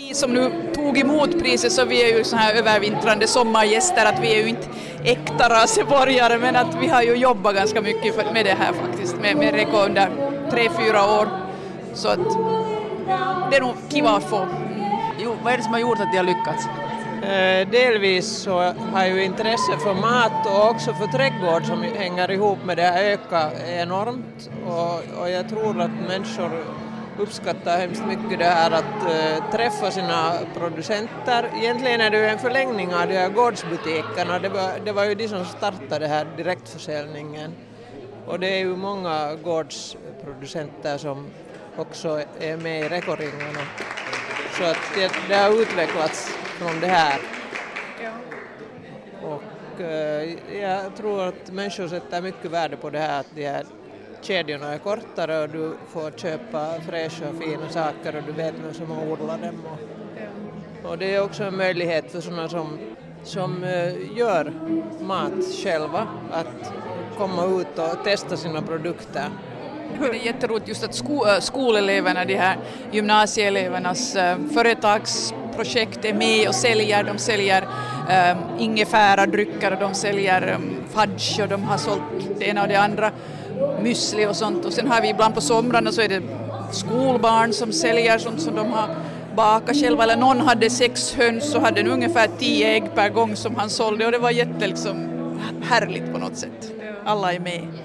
Vi som nu tog emot priset så vi är ju så här övervintrande sommargäster att vi är ju inte äkta raseborgare men att vi har ju jobbat ganska mycket med det här faktiskt med, med Reko under tre, fyra år. Så att det är nog kiva att få. Jo, vad är det som har gjort att de har lyckats? Eh, delvis så har ju intresse för mat och också för trädgård som hänger ihop med det här ökat enormt och, och jag tror att människor uppskattar hemskt mycket det här att uh, träffa sina producenter. Egentligen är det ju en förlängning av de här gårdsbutikerna, det var, det var ju de som startade här direktförsäljningen. Och det är ju många gårdsproducenter som också är med i rekoringarna. Så att det, det har utvecklats från det här. Och uh, jag tror att människor sätter mycket värde på det här att de här kedjorna är kortare och du får köpa fräscha och fina saker och du vet vem som har odlat dem. Och, och det är också en möjlighet för sådana som, som eh, gör mat själva att komma ut och testa sina produkter. Det är jätteroligt just att sko äh, skoleleverna, de här gymnasieelevernas äh, företagsprojekt är med och säljer. De säljer Ehm, äh, ingefäradrycker och de säljer um, fudge och de har sålt det ena och det andra müsli och sånt. Och sen har vi ibland på somrarna så är det skolbarn som säljer sånt som de har bakat själva. Eller någon hade sex höns och hade ungefär tio ägg per gång som han sålde och det var jätte liksom härligt på något sätt. Alla är med.